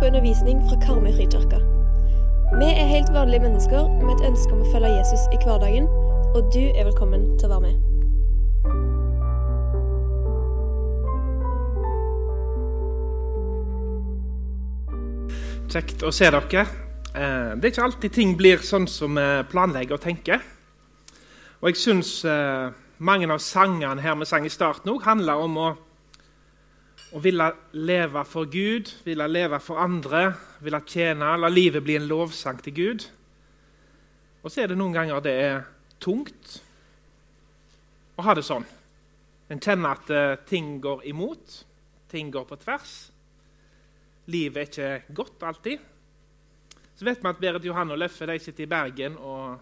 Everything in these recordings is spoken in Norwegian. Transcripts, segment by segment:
på undervisning fra Karmøy frikirke. Vi er helt vanlige mennesker med et ønske om å følge Jesus i hverdagen, og du er velkommen til å være med. Kjekt å se dere. Eh, Det er ikke alltid ting blir sånn som vi planlegger og tenker. Og jeg syns eh, mange av sangene her vi sang i starten òg, handler om å, å ville leve for Gud, ville leve for andre, ville tjene, la livet bli en lovsang til Gud. Og så er det noen ganger det er tungt å ha det sånn. En kjenner at eh, ting går imot, ting går på tvers. Livet er ikke godt alltid. Så vet vi at Berit Johan og Løffe de sitter i Bergen og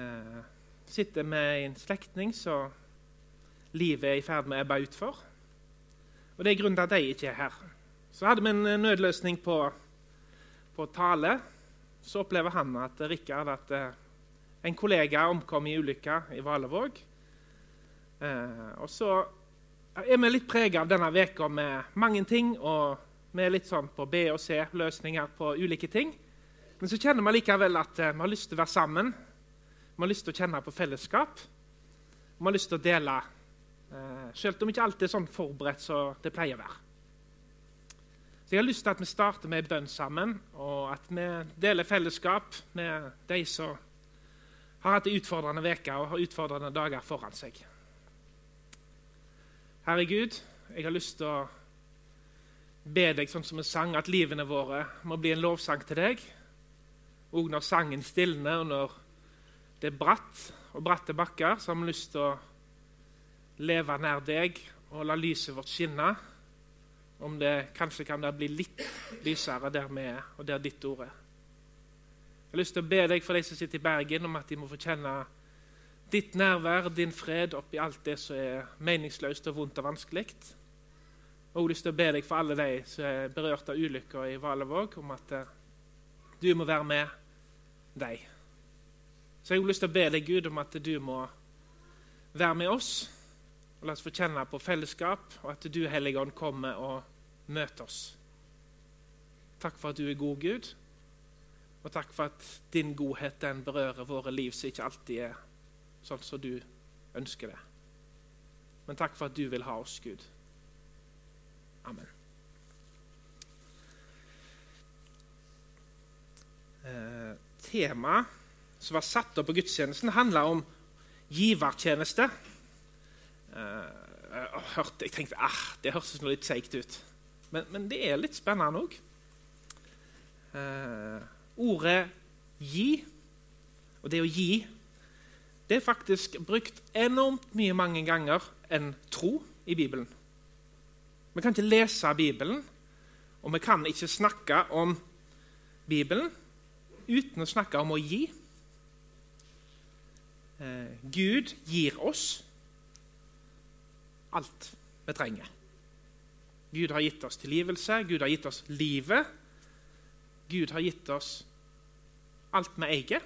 eh, sitter med en slektning som livet er i ferd med å ebbe utfor. Og det er grunnen til at de ikke er her. Så hadde vi en eh, nødløsning på, på tale. Så opplever han at Rikard at eh, en kollega omkom i ulykka i Valevåg. Eh, og så er vi litt prega av denne veka med mange ting. og Vi er litt sånn på B og C, løsninger på ulike ting. Men så kjenner vi likevel at eh, vi har lyst til å være sammen. Vi har lyst til å kjenne på fellesskap. Vi har lyst til å dele, selv om ikke alt er sånn forberedt som det pleier å være. Så Jeg har lyst til at vi starter med bønn sammen, og at vi deler fellesskap med de som har hatt en utfordrende uke og har utfordrende dager foran seg. Herre Gud, jeg har lyst til å be deg sånn som vi sang, at livene våre må bli en lovsang til deg. Og når sangen stilner, og når det er bratt og bratte bakker, så har vi lyst til å leve nær deg og la lyset vårt skinne. Om det kanskje kan det bli litt lysere der vi er, og der ditt ord er. Jeg har lyst til å be deg for de som sitter i Bergen, om at de må få kjenne ditt nærvær, din fred, oppi alt det som er meningsløst og vondt og vanskelig. Og jeg har lyst til å be deg for alle de som er berørt av ulykker i Valevåg, om at eh, du må være med dem. Så jeg har lyst til å be deg, Gud, om at du må være med oss. Og la oss få kjenne på fellesskap, og at du, Hellige Ånd, kommer og møter oss. Takk for at du er god, Gud. Og takk for at din godhet den berører våre liv som ikke alltid er sånn som du ønsker det. Men takk for at du vil ha oss, Gud. Amen. Eh, Temaet som var satt opp på gudstjenesten, handla om givertjeneste. Eh, jeg, hørte, jeg tenkte ah, det høres litt seigt ut, men, men, det er litt spennende òg. Eh, ordet 'gi' og det å gi det er faktisk brukt enormt mye mange ganger enn tro i Bibelen. Vi kan ikke lese Bibelen, og vi kan ikke snakke om Bibelen uten å snakke om å gi. Eh, Gud gir oss alt vi trenger. Gud har gitt oss tilgivelse, Gud har gitt oss livet. Gud har gitt oss alt vi eier.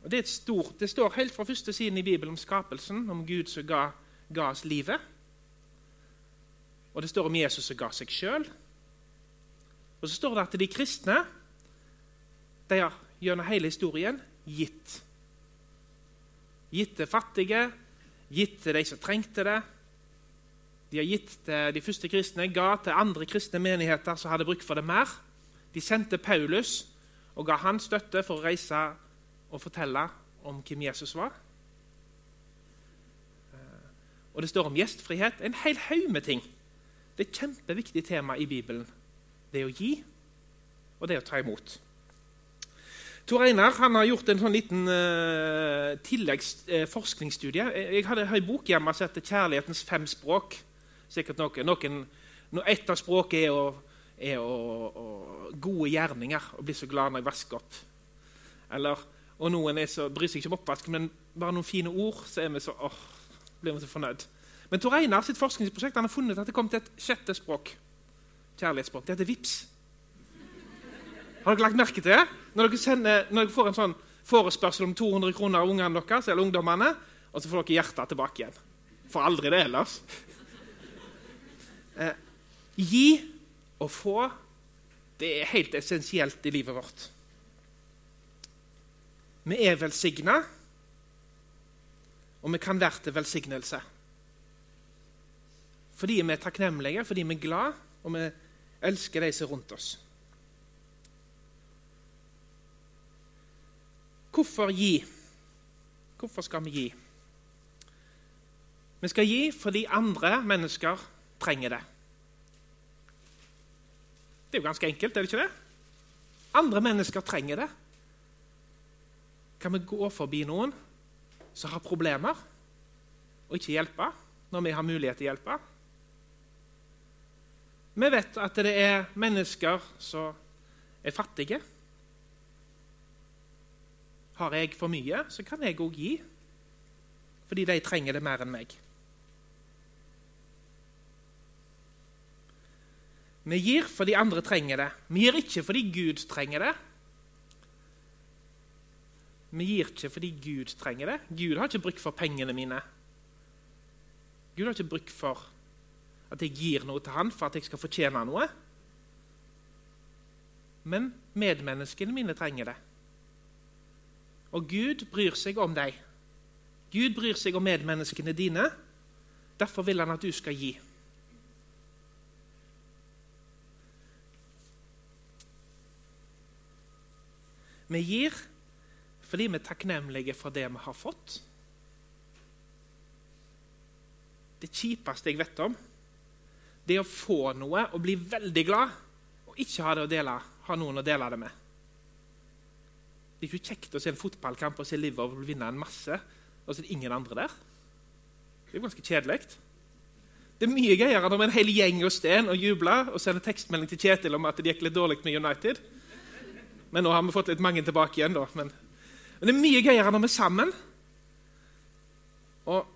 Og det, stort, det, står helt fra første siden i Bibelen om skapelsen, om Gud som ga, ga oss livet. Og det står om Jesus som ga seg sjøl. Og så står det at de kristne de har gjennom hele historien gitt. Gitt til fattige, gitt til de som trengte det. De har gitt til de første kristne, ga til andre kristne menigheter som hadde bruk for det mer. De sendte Paulus og ga han støtte for å reise og fortelle om hvem Jesus var. Og det står om gjestfrihet. En hel haug med ting. Det er et kjempeviktig tema i Bibelen. Det å gi, og det å ta imot. Tor Einar har gjort en sånn liten uh, tilleggsforskningsstudie. Uh, jeg hadde en bok hjemme som heter 'Kjærlighetens fem språk'. Sikkert noen, noen, Et av språket er, å, er å, å, gode gjerninger. Å bli så glad når jeg vasker opp. Eller og noen er så, bryr seg ikke om oppvasken, men bare noen fine ord, så er vi så, åh, blir vi så fornøyd. Men Tor Einar sitt forskningsprosjekt han har funnet at det kom til et sjette språk. Kjærlighetsspråk. Det heter VIPS. Har dere lagt merke til det? Når dere, når dere får en sånn forespørsel om 200 kroner av ungene deres, eller ungdommene, og så får dere hjertet tilbake igjen. For aldri det ellers. Eh, Gi og få, det er helt essensielt i livet vårt. Vi er velsigna, og vi kan være til velsignelse. Fordi vi er takknemlige, fordi vi er glad, og vi elsker de som er rundt oss. Hvorfor gi? Hvorfor skal vi gi? Vi skal gi fordi andre mennesker trenger det. Det er jo ganske enkelt, er det ikke det? Andre mennesker trenger det. Kan vi gå forbi noen som har problemer, og ikke hjelpe når vi har mulighet til å hjelpe? Vi vet at det er mennesker som er fattige. Har jeg for mye, så kan jeg òg gi, fordi de trenger det mer enn meg. Vi gir fordi andre trenger det. Vi gir ikke fordi Gud trenger det. Vi gir ikke fordi Gud trenger det. Gud har ikke bruk for pengene mine. Gud har ikke bruk for at jeg gir noe til han for at jeg skal fortjene noe. Men medmenneskene mine trenger det. Og Gud bryr seg om deg. Gud bryr seg om medmenneskene dine. Derfor vil han at du skal gi. Vi gir fordi vi er takknemlige for det vi har fått. Det kjipeste jeg vet om, det er å få noe og bli veldig glad og ikke ha, det å dele, ha noen å dele det med. Det er ikke kjekt å se en fotballkamp og se Liverpool vinne en masse, og så er det ingen andre der. Det er jo ganske kjedelig. Det er mye gøyere når en hel gjeng og sten og jubler og sender tekstmelding til Kjetil om at det gikk litt dårlig med United. Men nå har vi fått litt mange tilbake igjen, da. Men, men det er mye gøyere når vi er sammen. Og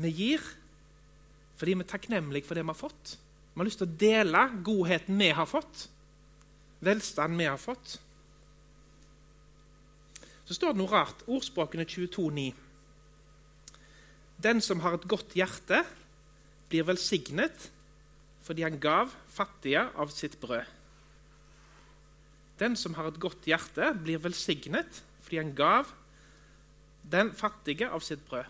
vi gir fordi vi er takknemlige for det vi har fått. Vi har lyst til å dele godheten vi har fått, velstanden vi har fått. Så står det noe rart. Ordspråkene 22,9. Den som har et godt hjerte, blir velsignet fordi han gav fattige av sitt brød. Den som har et godt hjerte, blir velsignet fordi han gav den fattige av sitt brød.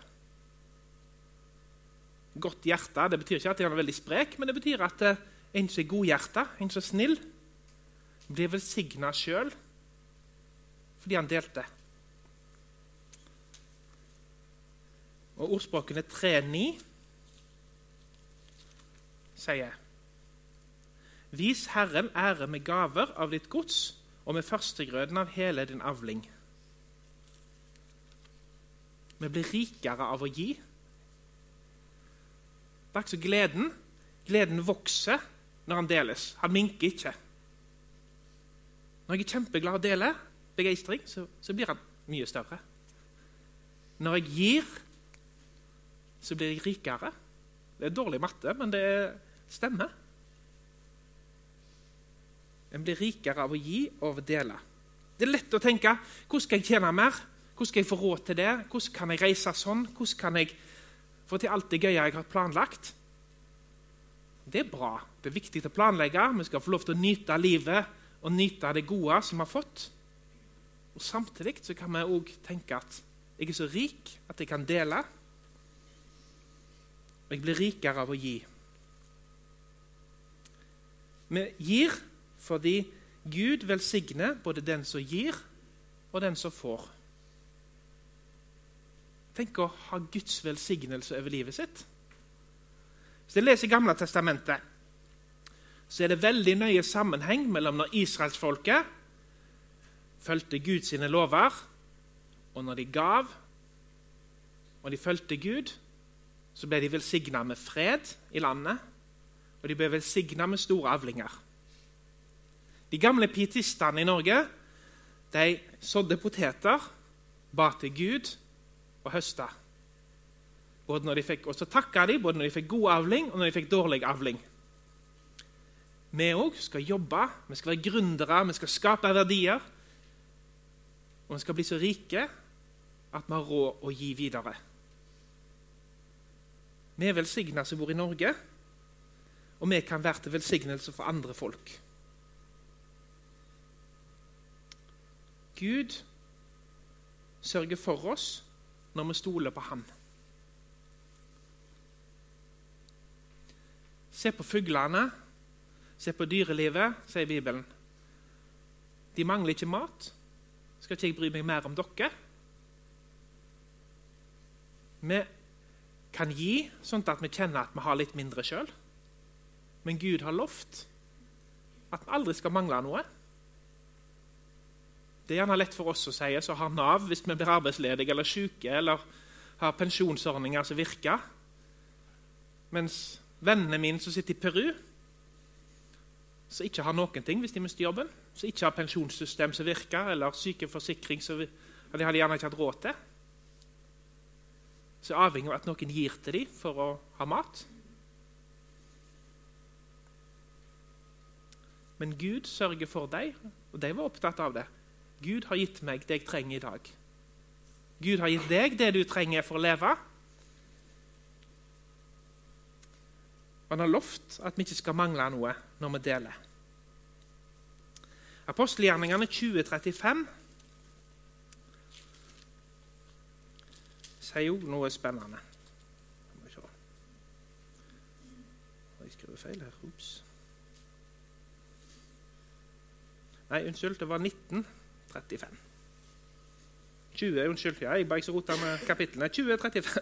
Godt hjerte det betyr ikke at han er veldig sprek, men det betyr at eh, en som er godhjerta, en som er snill, blir velsigna sjøl fordi han delte. Og ordspråkene 3.9 sier Vis Herren ære med gaver av ditt gods og med førstegrøden av hele din avling. Vi blir rikere av å gi. Det er ikke så gleden. Gleden vokser når han deles. Han minker ikke. Når jeg er kjempeglad og deler, begeistring, så, så blir han mye større. Når jeg gir, så blir jeg rikere. Det er dårlig matte, men det stemmer. En blir rikere av å gi og av å dele. Det er lett å tenke hvordan skal jeg tjene mer? Hvordan skal jeg få råd til det? Hvordan kan jeg reise sånn? Hvordan kan jeg få til alt det gøye jeg har planlagt? Det er bra. Det er viktig å planlegge. Vi skal få lov til å nyte livet og nyte det gode som vi har fått. Og Samtidig kan vi òg tenke at jeg er så rik at jeg kan dele. Og jeg blir rikere av å gi. Vi gir fordi Gud velsigner både den som gir, og den som får. Tenk å ha Guds velsignelse over livet sitt. Hvis jeg leser Gamle testamentet, så er det veldig nøye sammenheng mellom når israelsfolket fulgte Guds lover, og når de gav, og de fulgte Gud, så ble de velsigna med fred i landet, og de ble velsigna med store avlinger. De gamle pietistene i Norge de sådde poteter, ba til Gud og høsta. Og så takka de både når de fikk god avling og når de fikk dårlig avling. Vi òg skal jobbe, vi skal være gründere, vi skal skape verdier. Og vi skal bli så rike at vi har råd å gi videre. Vi er velsigna som bor i Norge, og vi kan være til velsignelse for andre folk. Gud sørger for oss når vi stoler på Han. Se på fuglene, se på dyrelivet, sier Bibelen. De mangler ikke mat. Skal ikke jeg bry meg mer om dere? Vi kan gi sånn at vi kjenner at vi har litt mindre sjøl. Men Gud har lovt at vi aldri skal mangle noe. Det er gjerne lett for oss å si så har Nav hvis vi blir arbeidsledige eller syke eller har pensjonsordninger som virker. Mens vennene mine som sitter i Peru, som ikke har noen ting hvis de mister jobben, som ikke har pensjonssystem som virker, eller sykeforsikring som de hadde gjerne ikke hatt råd til, så er avhengig av at noen gir til dem for å ha mat. Men Gud sørger for dem, og de var opptatt av det. Gud har gitt meg det jeg trenger i dag. Gud har gitt deg det du trenger for å leve. Han har lovt at vi ikke skal mangle noe når vi deler. Apostelgjerningene 2035 sier òg noe spennende. Jeg skriver feil her. Ops. Nei, unnskyld. Det var 19. 35. 20, unnskyld, ja, jeg bare ikke rota med kapitlene. 20-35.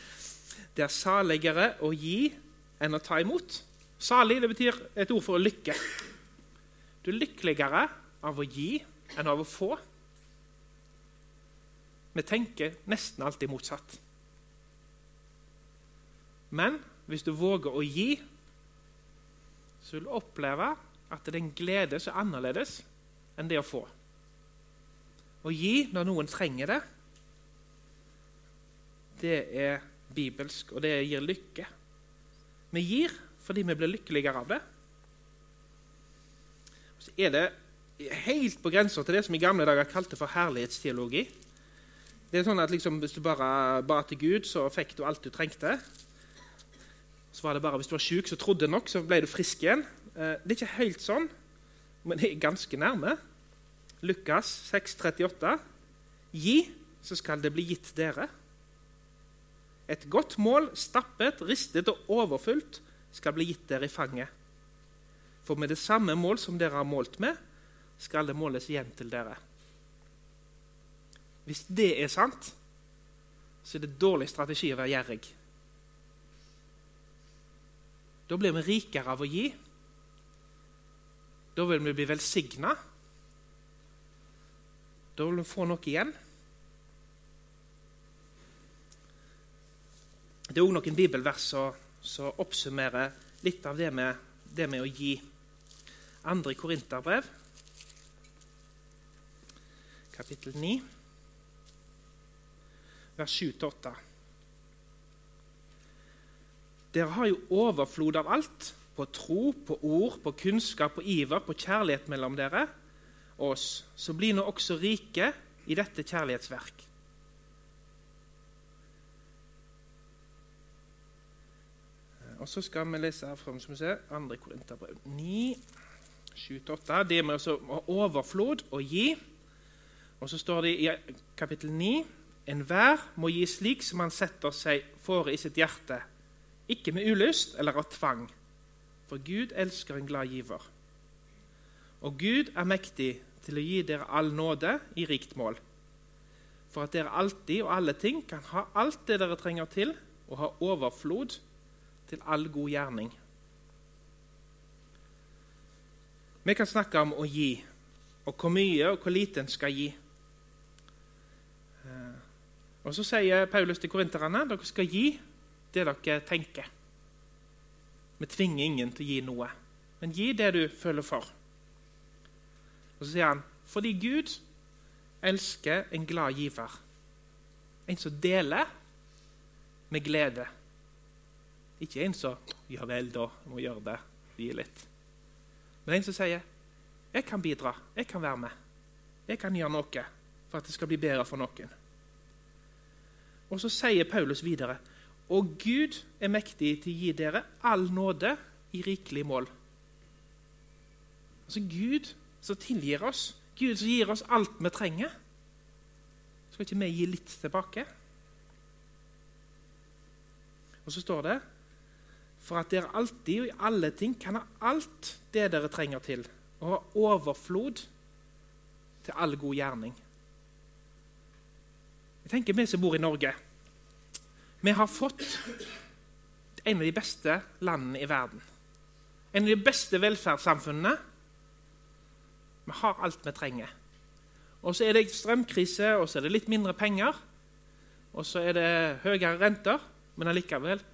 Det er saligere å gi enn å ta imot. Salig det betyr et ord for lykke. Du er lykkeligere av å gi enn av å få. Vi tenker nesten alltid motsatt. Men hvis du våger å gi, så vil du oppleve at det er en glede som er annerledes enn det å få. Å gi når noen trenger det, det er bibelsk, og det gir lykke. Vi gir fordi vi blir lykkeligere av det. Så er det helt på grensa til det som i gamle dager kalte for herlighetsteologi. Det er sånn at liksom, Hvis du bare ba til Gud, så fikk du alt du trengte. Så var det bare Hvis du var sjuk, så trodde nok, så ble du frisk igjen. Eh, det er ikke helt sånn, men det er ganske nærme. Lukas 6,38.: Gi, så skal det bli gitt dere. Et godt mål, stappet, ristet og overfullt, skal bli gitt dere i fanget. For med det samme mål som dere har målt med, skal det måles igjen til dere. Hvis det er sant, så er det dårlig strategi å være gjerrig. Da blir vi rikere av å gi. Da vil vi bli velsigna da vil vi få noe igjen. Det er òg noen bibelvers som oppsummerer litt av det med, det med å gi. Andre Korinterbrev, kapittel 9, vers 7-8. Dere har jo overflod av alt, på tro, på ord, på kunnskap, på iver, på kjærlighet mellom dere oss, så bli nå også rike i dette kjærlighetsverk. Og Så skal vi lese her frem, som vi ser, 2. Korinterbrev 9, 7-8. Det med å overflod og gi. Og så står det i kapittel 9.: Enhver må gi slik som han setter seg fore i sitt hjerte, ikke med ulyst eller av tvang, for Gud elsker en glad giver. Og Gud er mektig til å gi dere all nåde i rikt mål, for at dere alltid og alle ting kan ha alt det dere trenger til, og ha overflod til all god gjerning. Vi kan snakke om å gi, og hvor mye og hvor lite en skal gi. Og Så sier Paulus til korinterne dere skal gi det dere tenker. Vi tvinger ingen til å gi noe, men gi det du føler for. Og så sier han fordi Gud elsker en glad giver. En som deler med glede. Ikke en som 'Ja vel, da. Må gjøre det. Gi litt.' Men en som sier 'Jeg kan bidra. Jeg kan være med. Jeg kan gjøre noe for at det skal bli bedre for noen.' Og så sier Paulus videre 'Og Gud er mektig til å gi dere all nåde i rikelig mål. Altså Gud som tilgir oss, Gud som gir oss alt vi trenger. Skal ikke vi gi litt tilbake? Og så står det for at dere alltid og i alle ting kan ha alt det dere trenger til, og ha overflod til all god gjerning. Tenker Vi som bor i Norge, vi har fått en av de beste landene i verden. En av de beste velferdssamfunnene. Vi har alt vi trenger. Og så er det strømkrise, og så er det litt mindre penger. Og så er det høyere renter, men allikevel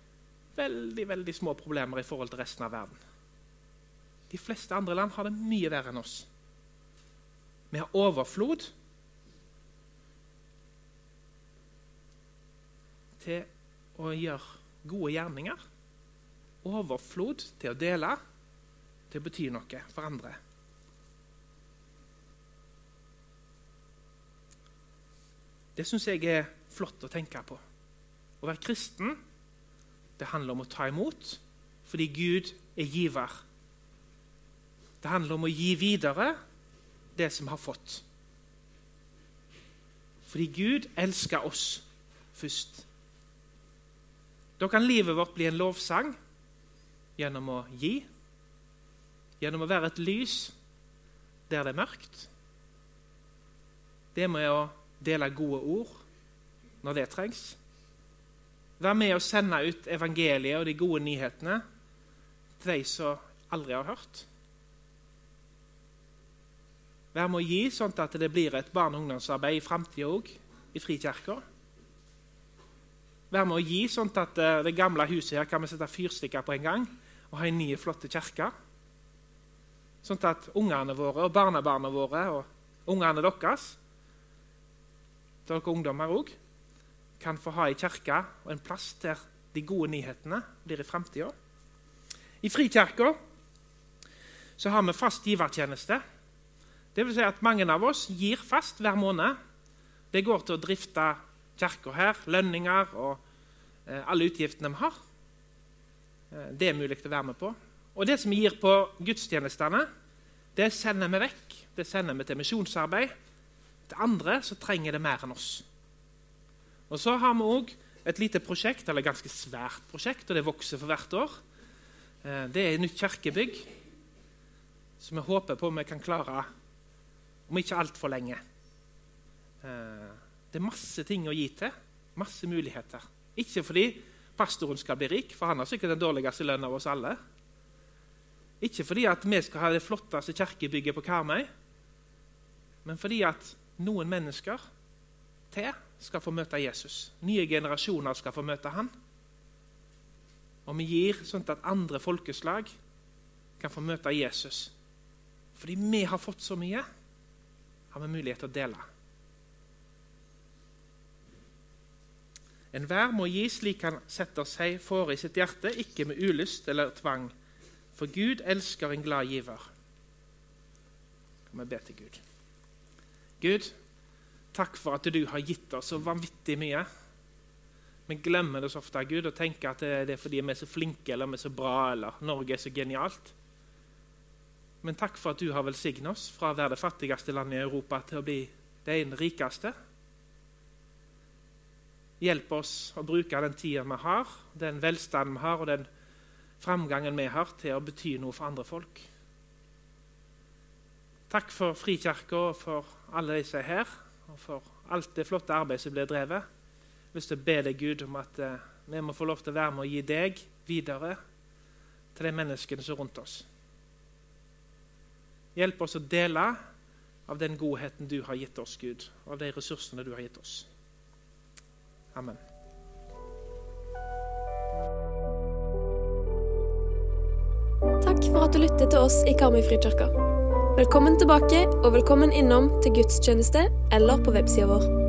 veldig veldig små problemer i forhold til resten av verden. De fleste andre land har det mye verre enn oss. Vi har overflod til å gjøre gode gjerninger. Overflod til å dele, til å bety noe for andre. Det syns jeg er flott å tenke på. Å være kristen det handler om å ta imot fordi Gud er giver. Det handler om å gi videre det som har fått. Fordi Gud elsker oss først. Da kan livet vårt bli en lovsang gjennom å gi, gjennom å være et lys der det er mørkt. Det med å dele gode ord når det trengs. Være med å sende ut evangeliet og de gode nyhetene til de som aldri har hørt. Være med å gi sånn at det blir et barne- og ungdomsarbeid i framtida òg, i Frikirka. Være med å gi sånn at eh, det gamle huset her kan vi sette fyrstikker på en gang og ha en ny, flott kirke. Sånn at ungene våre og barnebarna våre og ungene deres, dere ungdommer òg, kan få ha en kirke og en plass der de gode nyhetene blir i framtida. I Frikirka så har vi fast givertjeneste. Det vil si at mange av oss gir fast hver måned. Det går til å drifte kirka her, lønninger og eh, alle utgiftene vi har. Eh, det er mulig å være med på. Og det som vi gir på gudstjenestene, det sender vi vekk. Det sender vi til misjonsarbeid. Til andre som trenger det mer enn oss. Og Så har vi òg et lite prosjekt, eller et ganske svært prosjekt, og det vokser for hvert år. Eh, det er et nytt kirkebygg som vi håper på vi kan klare om ikke altfor lenge. Det er masse ting å gi til. Masse muligheter. Ikke fordi pastoren skal bli rik, for han har sikkert den dårligste lønnen av oss alle. Ikke fordi at vi skal ha det flotteste kirkebygget på Karmøy, men fordi at noen mennesker til skal få møte Jesus. Nye generasjoner skal få møte han. Og vi gir sånn at andre folkeslag kan få møte Jesus. Fordi vi har fått så mye, har vi mulighet til å dele. Enhver må gi slik han setter seg fore i sitt hjerte, ikke med ulyst eller tvang. For Gud elsker en glad giver. Vi be til Gud. Gud, Takk for at du har gitt oss så vanvittig mye. Vi glemmer det så ofte Gud, og tenker at det er fordi vi er så flinke eller vi er så bra eller Norge er så genialt. Men takk for at du har velsignet oss fra å være det fattigste landet i Europa til å bli det rikeste. Hjelp oss å bruke den tida vi har, den velstanden vi har, og den framgangen vi har, til å bety noe for andre folk. Takk for Frikirka og for alle de som er her og for alt det flotte arbeidet som blir drevet. Jeg å be deg, Gud, om at eh, vi må få lov til å være med og gi deg videre til de menneskene som er rundt oss. Hjelp oss å dele av den godheten du har gitt oss, Gud, og av de ressursene du har gitt oss. Amen. Takk for at du lyttet til oss i Karmøy Frikirke. Velkommen tilbake, og velkommen innom til gudstjeneste eller på websida vår.